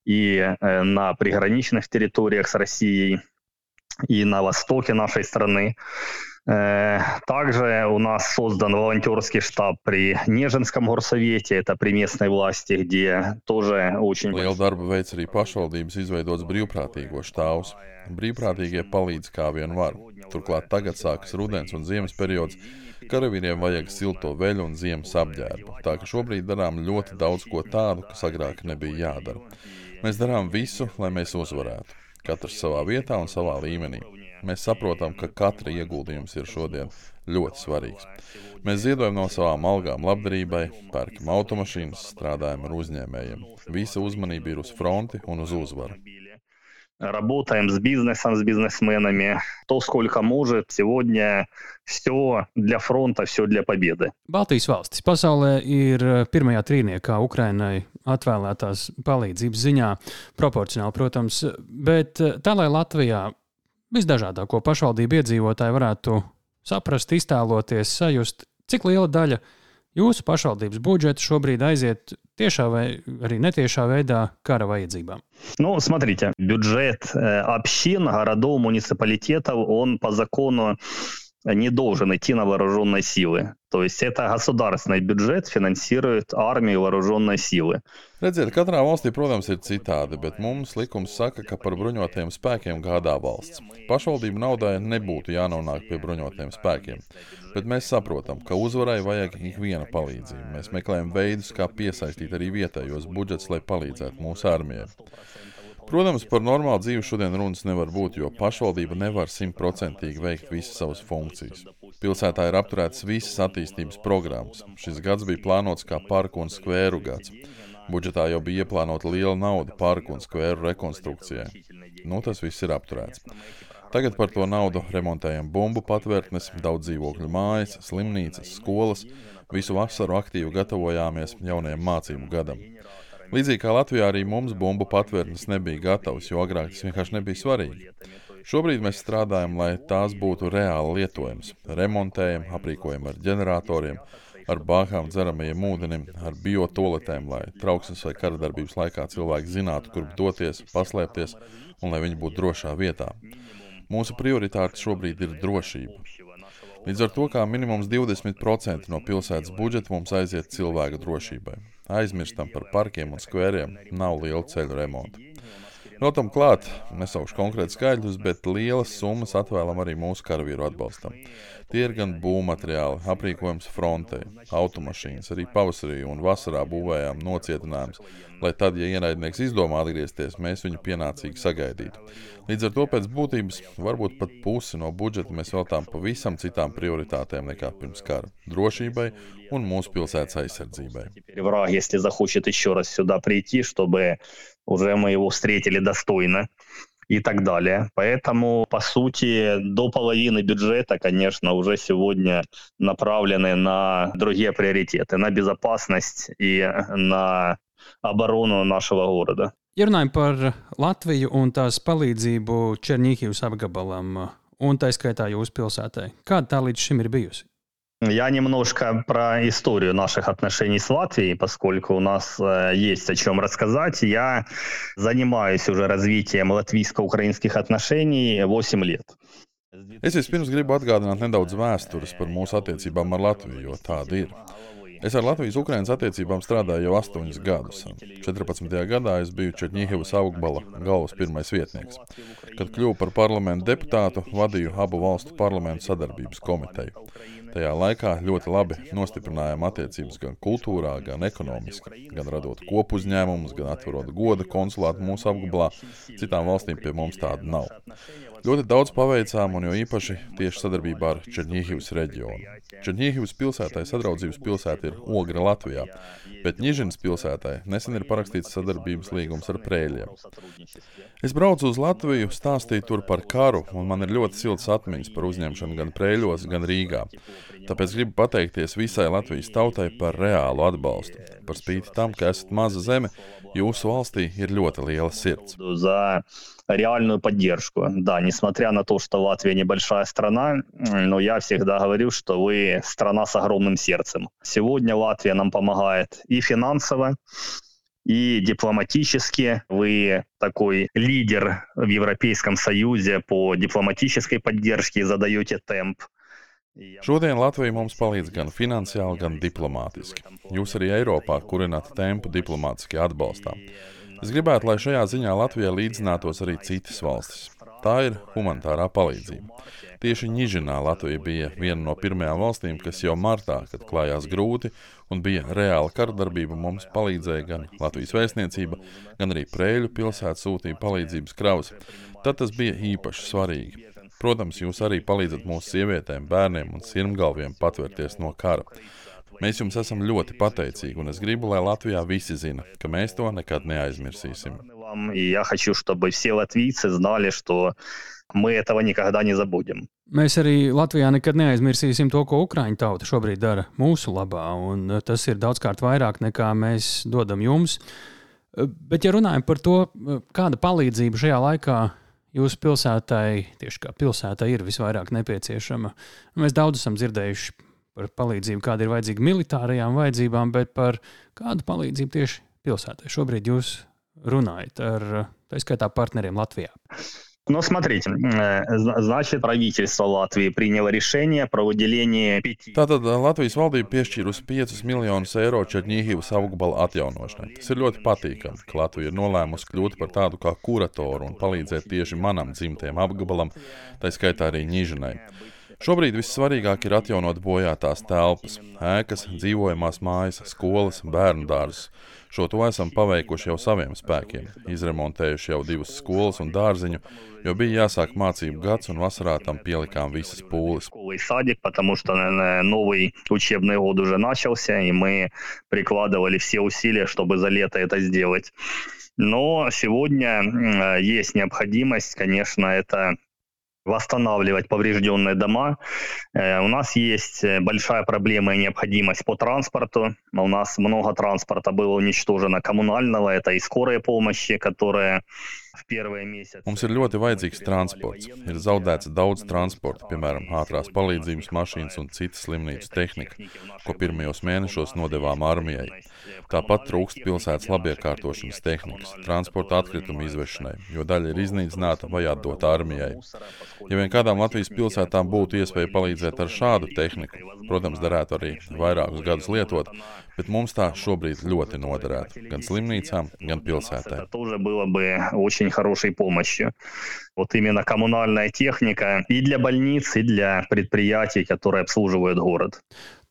И на приграничных территориях с Россией, и на востоке нашей страны. Э, также у нас создан волонтерский штаб при Нежинском горсовете, это при местной власти, где тоже очень... Lielu darbu veic arī pašvaldības izveidots brīvprātīgo štāvs. Brīvprātīgie palīdz kā vien var. Turklāt tagad sākas rudens un ziemas periods. Karavīriem vajag silto veļu un ziemas apģērbu. Tā ka šobrīd darām ļoti daudz ko tādu, kas agrāk nebija jādara. Mēs darām visu, lai mēs uzvarētu. Katrs savā vietā un savā līmenī. Mēs saprotam, ka katra ieguldījums ir šodien ļoti svarīgs. Mēs ziedojam no savām algām labdarībai, pērkam automašīnas, strādājam ar uzņēmējiem. Visa uzmanība ir uz fronti un uz uzvaru. Работаем с бизнесом, с бизнесменами. То, сколько может. Сегодня все для фронта, все для победы. Baltijas valstis pasaulē ir pirmajā trīniekā Ukrainai atvēlētās palīdzības ziņā, proporcionāli, protams, bet tā, lai Latvijā visdažādāko pašvaldību iedzīvotāji varētu saprast, iztēloties, sajust, cik liela daļa jūsu pašvaldības budžeta šobrīd aiziet tiešā vai arī netiešā veidā kara vajadzībām? Ну, смотрите, бюджет общин, городов, муниципалитетов, он по закону не должен идти на вооруженные силы. То есть это государственный бюджет финансирует армию вооруженной силы. Redziet, katrā valstī, protams, ir citādi, bet mums likums saka, ka par bruņotajiem spēkiem gādā valsts. Pašvaldību naudai nebūtu jānonāk pie bruņotajiem spēkiem, bet mēs saprotam, ka uzvarai vajag ikviena palīdzība. Mēs meklējam veidus, kā piesaistīt arī vietējos budžets, lai palīdzētu mūsu armijai. Protams, par normālu dzīvi šodien runas nevar būt, jo pašvaldība nevar simtprocentīgi veikt visas savas funkcijas. Pilsētā ir apturētas visas attīstības programmas. Šis gads bija plānots kā parku un skvēru gads. Budžetā jau bija ieplānota liela nauda parku un skvēru rekonstrukcijai. Nu, tas viss ir apturēts. Tagad par to naudu remontējam bumbu patvērtnes, daudz dzīvokļu mājas, slimnīcas, skolas. Visu vasaru aktīvi gatavojāmies jaunajam mācību gadam. Līdzīgi kā Latvijā, arī mums bumbu patvērtnes nebija gatavas, jo agrāk tas vienkārši nebija svarīgi. Šobrīd mēs strādājam, lai tās būtu reāli lietojamas. Remontējam, aprīkojam ar ģeneratoriem, ar bāzām dzeramajiem ūdenim, ar biotoaletēm, lai trauksmes vai kara darbības laikā cilvēki zinātu, kur doties, paslēpties un lai viņi būtu drošā vietā. Mūsu prioritāte šobrīd ir drošība. Līdz ar to kā minimums 20% no pilsētas budžeta mums aiziet cilvēku drošībai. Aizmirstam par parkiem un skveriem, nav liela ceļu remonta. Vēl tam klāt, nesaukšu konkrēti skaidrus, bet lielas summas atvēlam arī mūsu karavīru atbalstam. Tie ir gan būvmateriāli, aprīkojums frontē, automašīnas, arī pavasarī un vasarā būvējām nocietinājumus, lai tad, ja ienaidnieks izdomā atgriezties, mēs viņu pienācīgi sagaidītu. Līdz ar to pēc būtības varbūt pat pusi no budžeta mēs veltām pavisam citām prioritātēm nekā pirms kara - drošībai un mūsu pilsētas aizsardzībai. Враг, если захочет еще раз сюда прийти, чтобы уже мы его встретили достойно, И так далее. Поэтому, по сути, до половины бюджета, конечно, уже сегодня направлены на другие приоритеты, на безопасность и на оборону нашего города. Ja runājam par Latviju un tās palīdzību Černīhivas apgabalam, un tā skaitā jūsu pilsētai, kāda tā līdz šim ir bijusi? Я немножко про историю наших отношений с Латвией, поскольку у нас э, есть о чем рассказать. Я занимаюсь уже развитием латвийско-украинских отношений 8 лет. Es vispirms gribu atgādināt nedaudz vēstures par mūsu attiecībām ar Latviju, jo tāda ir. Es ar Latvijas-Ukrainas attiecībām strādāju jau astoņus gadus. 14. gadā es biju Černiņģevas augstbala galvas pirmais vietnieks. Kad kļuvu par parlamentu deputātu, vadīju abu valstu parlamentu sadarbības komiteju. Tajā laikā ļoti labi nostiprinājām attiecības gan kultūrā, gan ekonomiski, gan radot kopu uzņēmumus, gan atverot goda konsulātu mūsu apgabalā. Citām valstīm pie mums tāda nav. Ļoti daudz paveicām, un jo īpaši tieši sadarbībā ar Černīhivas reģionu. Černīhivas pilsētai sadraudzības pilsēta ir Ogra Latvijā, bet Ņižinas pilsētai nesen ir parakstīts sadarbības līgums ar Prēļiem. Es braucu uz Latviju, stāstīju tur par karu, un man ir ļoti silts atmiņas par uzņemšanu gan Prēļos, gan Rīgā. Tāpēc gribu pateikties visai Latvijas tautai par reālu atbalstu. Par spīti tam, ka esat maza zeme, jūsu valstī ir ļoti liela sirds. реальную поддержку. Да, несмотря на то, что Латвия небольшая страна, но я всегда говорю, что вы страна с огромным сердцем. Сегодня Латвия нам помогает и финансово, и дипломатически. Вы такой лидер в Европейском Союзе по дипломатической поддержке задаете темп Šodien Latvija mums palīdz gan finansiāli, gan diplomātiski. Jūs arī Eiropā kurināt tempu diplomātiski atbalstām. Es gribētu, lai šajā ziņā Latvijai līdzinātos arī citas valstis. Tā ir humanitārā palīdzība. Tieši Ņižinā Latvija bija viena no pirmajām valstīm, kas jau martā, kad klājās grūti un bija reāla kardarbība, mums palīdzēja gan Latvijas vēstniecība, gan arī Prēļu pilsēta sūtīja palīdzības kravas. Tad tas bija īpaši svarīgi. Protams, jūs arī palīdzat mūsu sievietēm, bērniem un sirmgalviem patvērties no kara. Mēs jums esam ļoti pateicīgi, un es gribu, lai Latvijā visi zina, ka mēs to nekad neaizmirsīsim. Mēs arī Latvijā nekad neaizmirsīsim to, ko Ukrāņu tauta šobrīd dara mūsu labā, un eh, tas ir daudzkārt vairāk nekā mēs dodam jums. Eh, bet, ja runājam par to, eh, kāda palīdzība šajā laikā jūsu pilsētai, tieši kā pilsētai, ir visvairāk nepieciešama. Mēs daudz esam dzirdējuši par palīdzību, kāda ir vajadzīga militārajām vajadzībām, bet par kādu palīdzību tieši pilsētai šobrīd jūs runājat ar, tā skaitā, partneriem Latvijā. Но смотрите, значит, правительство Латвии приняло решение про выделение 5. Tātad Latvijas valdība piešķīrusi 5 miljonus eiro Čerņīhivas augstbala atjaunošanai. Tas ir ļoti patīkami, ka Latvija ir nolēmusi kļūt par tādu kā kuratoru un palīdzēt tieši manam dzimtajam apgabalam, tā skaitā arī Ņīžinai. Šobrīd vissvarīgāk ir atjaunot bojātās telpas, ēkas, dzīvojamās mājas, skolas, bērnu dārzus. Šo to esam paveikuši jau saviem spēkiem, izremontējuši jau divas skolas un dārziņu, jo bija jāsāk mācību gads, un vasarā tam pielikām visas pūles. Садик, потому что новый учебный год уже начался, и мы прикладывали все усилия, чтобы за лето это сделать. Но сегодня есть необходимость, конечно, это восстанавливать поврежденные дома. У нас есть большая проблема и необходимость по транспорту. У нас много транспорта было уничтожено коммунального, это и скорая помощи, которая Mums ir ļoti vajadzīgs transports. Ir zaudēts daudz transporta, piemēram, ātrās palīdzības mašīnas un citas slimnīcas tehnika, ko pirmajos mēnešos nodevām armijai. Tāpat trūkst pilsētas labiekārtošanas tehnikas, transporta atkritumu izvešanai, jo daļa ir iznīcināta vai atdota armijai. Ja vien kādām Latvijas pilsētām būtu iespēja palīdzēt ar šādu tehniku, protams, derētu arī vairākus gadus lietot, bet mums tā šobrīd ļoti noderētu gan slimnīcām, gan pilsētām очень хорошей помощью. Вот именно коммунальная техника и для больниц, и для предприятий, которые обслуживают город.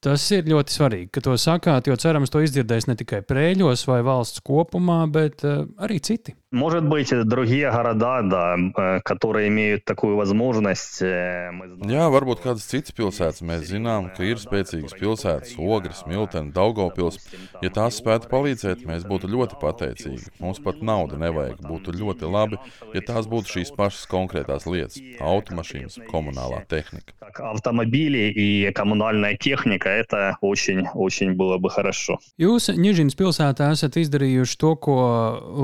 Tas ir ļoti svarīgi, ka to sakāt, jo cerams, to izdzirdēs ne tikai prēļos vai valsts kopumā, bet uh, arī citi. Может быть, другие города, да, которые имеют такую возможность. Jā, varbūt kādas citas pilsētas. Mēs zinām, ka ir spēcīgas pilsētas, Ogres, Miltena, Daugopils. Ja tās spētu palīdzēt, mēs būtu ļoti pateicīgi. Mums pat nauda nevajag. Būtu ļoti labi, ja tās būtu šīs pašas konkrētās lietas - automašīnas, komunālā tehnika. Автомобили и коммунальная техника – это очень, очень было бы хорошо. Jūs Ņežinas pilsētā esat izdarījuši to, ko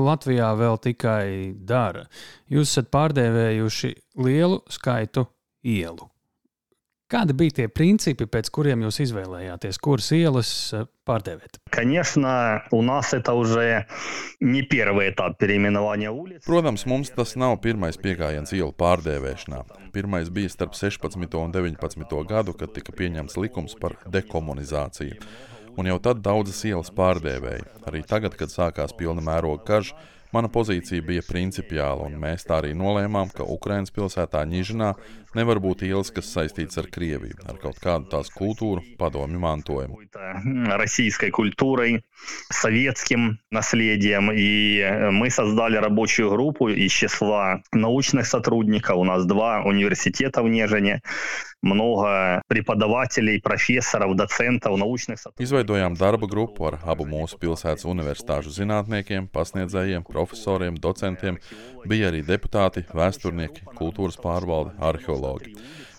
Latvijā vēl tikai dara. Jūs esat pārdēvējuši lielu skaitu ielu. Kādi bija tie principi, pēc kuriem jūs izvēlējāties, kuras ielas eh, pārdēvēt? Конечно, у нас это уже не первый этап переименования улиц. Protams, mums tas nav pirmais pieejams ielu pārdēvēšanā. Pirmais bija starp 16. un 19. gadu, kad tika pieņemts likums par dekomunizāciju. Un jau tad daudzas ielas pārdēvēja. Arī tagad, kad sākās pilna mēroga karš, Mana pozīcija bija principiāla, un mēs tā arī nolēmām, ka Ukraiņas pilsētā Ņižinā nevar būt ielas, kas saistīts ar Krieviju, ar kaut kādu tās kultūru, padomju mantojumu. Российской культурой, советским наследием. И мы создали рабочую группу из числа научных сотрудников. У нас два университета в Нежине много преподавателей, профессоров, доцентов, научных сотрудников. Izveidojām darba grupu ar abu mūsu pilsētas universitāšu zinātniekiem, pasniedzējiem, profesoriem, docentiem. Bija arī deputāti, vēsturnieki, kultūras pārvalde, arheologi.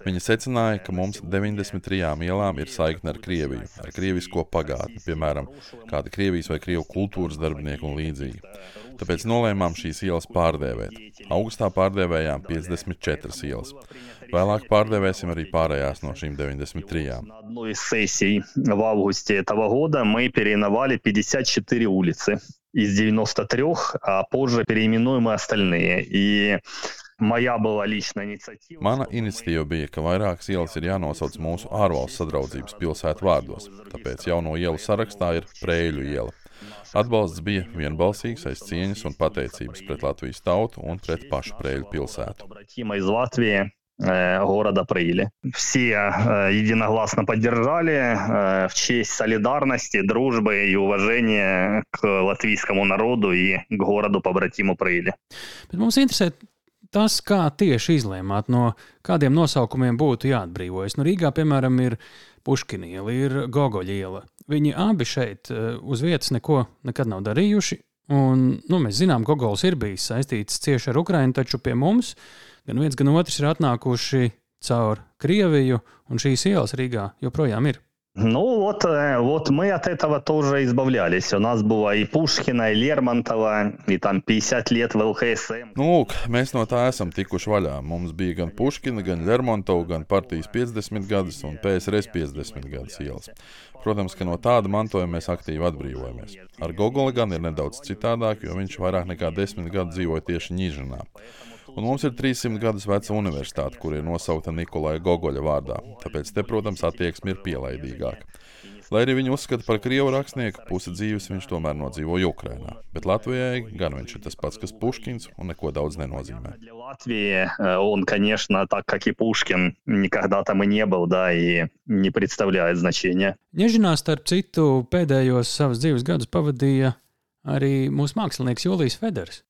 Viņi secināja, ka mums 93 ielām ir saikne ar Krieviju, ar krievisko pagātni, piemēram, kāda Krievijas vai Krievu kultūras darbinieki un līdzīgi. Tāpēc nolēmām šīs ielas pārdēvēt. Augustā pārdēvējām 54 ielas. Vēlāk pārdevēsim arī pārējās no šīm 93. На одной из сессий в августе этого года мы переименовали 54 улицы из 93, а позже переименуем и остальные. И моя была личная инициатива. Mana iniciatīva bija, ka vairākas ielas ir jānosauc mūsu ārvalstu sadraudzības pilsētu vārdos, tāpēc jauno ielu sarakstā ir Prēļu iela. Atbalsts bija vienbalsīgs aiz cieņas un pateicības pret Latvijas tautu un pret pašu Prēļu pilsētu. Побратима из Латвии, э, города Прыли. Все э, единогласно поддержали э, в честь солидарности, дружбы и уважения к латвийскому народу и к городу побратиму Прыли. Bet mums interesē tas, kā tieši izlēmāt, no kādiem nosaukumiem būtu jāatbrīvojas. Nu, Rīgā, piemēram, ir Puškina iela, ir Gogoļa iela. Viņi abi šeit eh, uz vietas neko nekad nav darījuši. Un, nu, mēs zinām, ka Gogols ir bijis saistīts cieši ar Ukrajinu, taču pie mums gan viens, gan otrs ir atnākuši caur Krieviju, un šīs ielas Rīgā joprojām ir. Ну вот, э, вот мы от этого тоже избавлялись. У нас было и Пушкина, и Лермонтова, и там 50 лет в ЛХСМ. Nu, lūk, mēs no tā esam tikuši vaļā. Mums bija gan Puškina, gan Lermontova, gan partijas 50 gadus un PSRS 50 gadus ielas. Protams, ka no tāda mantojuma mēs aktīvi atbrīvojamies. Ar Gogoli gan ir nedaudz citādāk, jo viņš vairāk nekā desmit gadu dzīvoja tieši Ņīžanā. Un mums ir 300 gadus veca universitāte, kur ir nosaukta Nikolai Gogoļa vārdā. Tāpēc te, protams, attieksme ir pielaidīgāka. Lai arī viņu uzskata par krievu rakstnieku, pusi dzīves viņš tomēr nodzīvoja Ukrajinā. Bet Latvijai gan viņš ir tas pats, kas Puškins, un neko daudz nenozīmē. Для Латвии э, он, конечно, так как и Пушкин, никогда там и не был, да, и не представляет значения. Ņežinā, starp citu, pēdējos savus dzīves gadus pavadīja Arī mūsu mākslinieks Jūlijas Feders.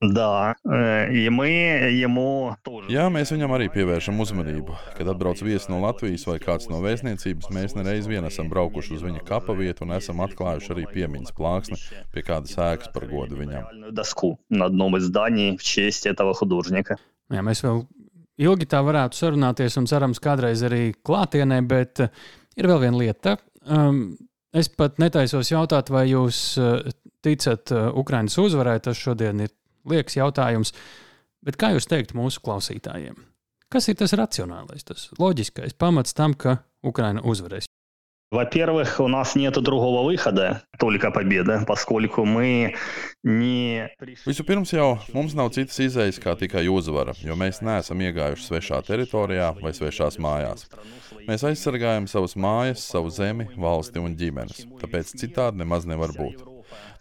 Jā, mēs viņam arī pievēršam uzmanību. Kad atbrauc viesis no Latvijas vai kāds no vēstniecības, mēs nereiz vien esam braukuši uz viņa kapa vietu un esam atklājuši arī piemiņas plāksni pie kādas ēkas par godu viņam. Jā, mēs vēl ilgi tā varētu sarunāties un cerams kādreiz arī klātienē, bet e, ir vēl viena lieta. Um, es pat netaisos jautāt, vai jūs e, ticat eh, Ukraiņas uzvarai. Tas šodien ir liekas jautājums. Bet kā jūs teiktu mūsu klausītājiem? Kas ir tas racionālais, tas loģiskais pamats tam, ka Ukraina uzvarēs? Во-первых, у нас нет другого выхода, только победа, поскольку мы не пришли... Vispirms jau mums nav citas izējas kā tikai uzvara, jo mēs neesam iegājuši svešā teritorijā vai svešās mājās. Mēs aizsargājam savas mājas, savu zemi, valsti un ģimenes, tāpēc citādi nemaz nevar būt.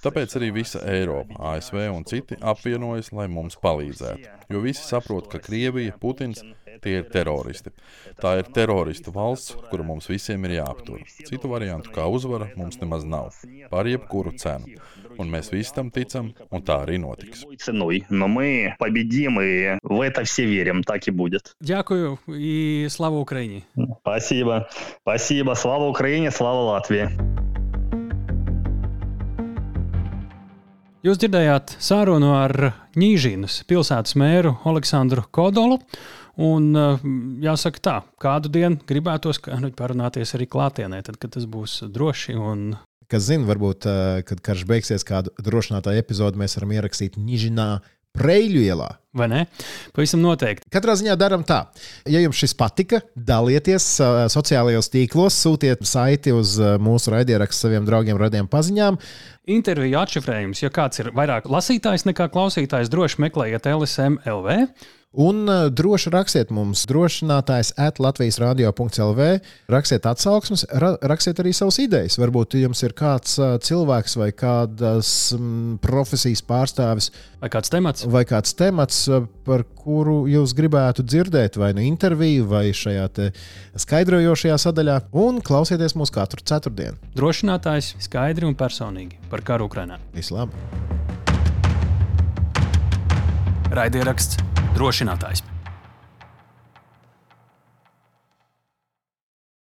Tāpēc arī visa Eiropa, ASV un citi apvienojas, lai mums palīdzētu. Jo visi saprot, ka Krievija, Putins tie ir teroristi. Tā ir teroristu valsts, kura mums visiem ir jāaptur. Citu variantu kā uzvara mums nemaz nav. Par jebkuru cenu. Un mēs visi tam ticam, un tā arī notiks. Любой ценой, но мы победим, и в это все верим, так и будет. Дякую и слава Украине! Спасибо. Спасибо. Слава Украине, слава Латвии. Jūs dzirdējāt sarunu ar Ņīžīnas pilsētas mēru Aleksandru Kodolu. Un, eh, jāsaka, tā, kādu dienu gribētos nu, parunāties arī klātienē, tad, kad tas būs droši. Un... Kas zina, varbūt, eh, kad karš beigsies, kādu drošinātāju epizodu mēs varam ierakstīt Nižinā, Preļu ielā. Vai ne? Pavisam noteikti. Katrā ziņā darām tā. Ja jums šis patika, dalieties uh, sociālajos tīklos, sūtiet saiti uz uh, mūsu raidierakstu saviem draugiem, radiem paziņām. Interviju atšifrējums, ja kāds ir vairāk lasītājs nekā klausītājs, droši meklējiet LSM LV. Un uh, droši rakstiet mums, drošinātājs at Latvijas radio.clv. Rakstiet atsauksmes, ra rakstiet arī savas idejas. Varbūt jums ir kāds uh, cilvēks vai kādas mm, profesijas pārstāvis Vai kāds temats? vai kāds temats, uh, par kuru jūs gribētu dzirdēt, vai nu interviju, vai šajā te skaidrojošajā sadaļā. Un klausieties mūs katru ceturtdienu. Drošinātājs skaidri un personīgi par karu Ukrajinā. Vislabāk! Raidieraksts drošinātājs.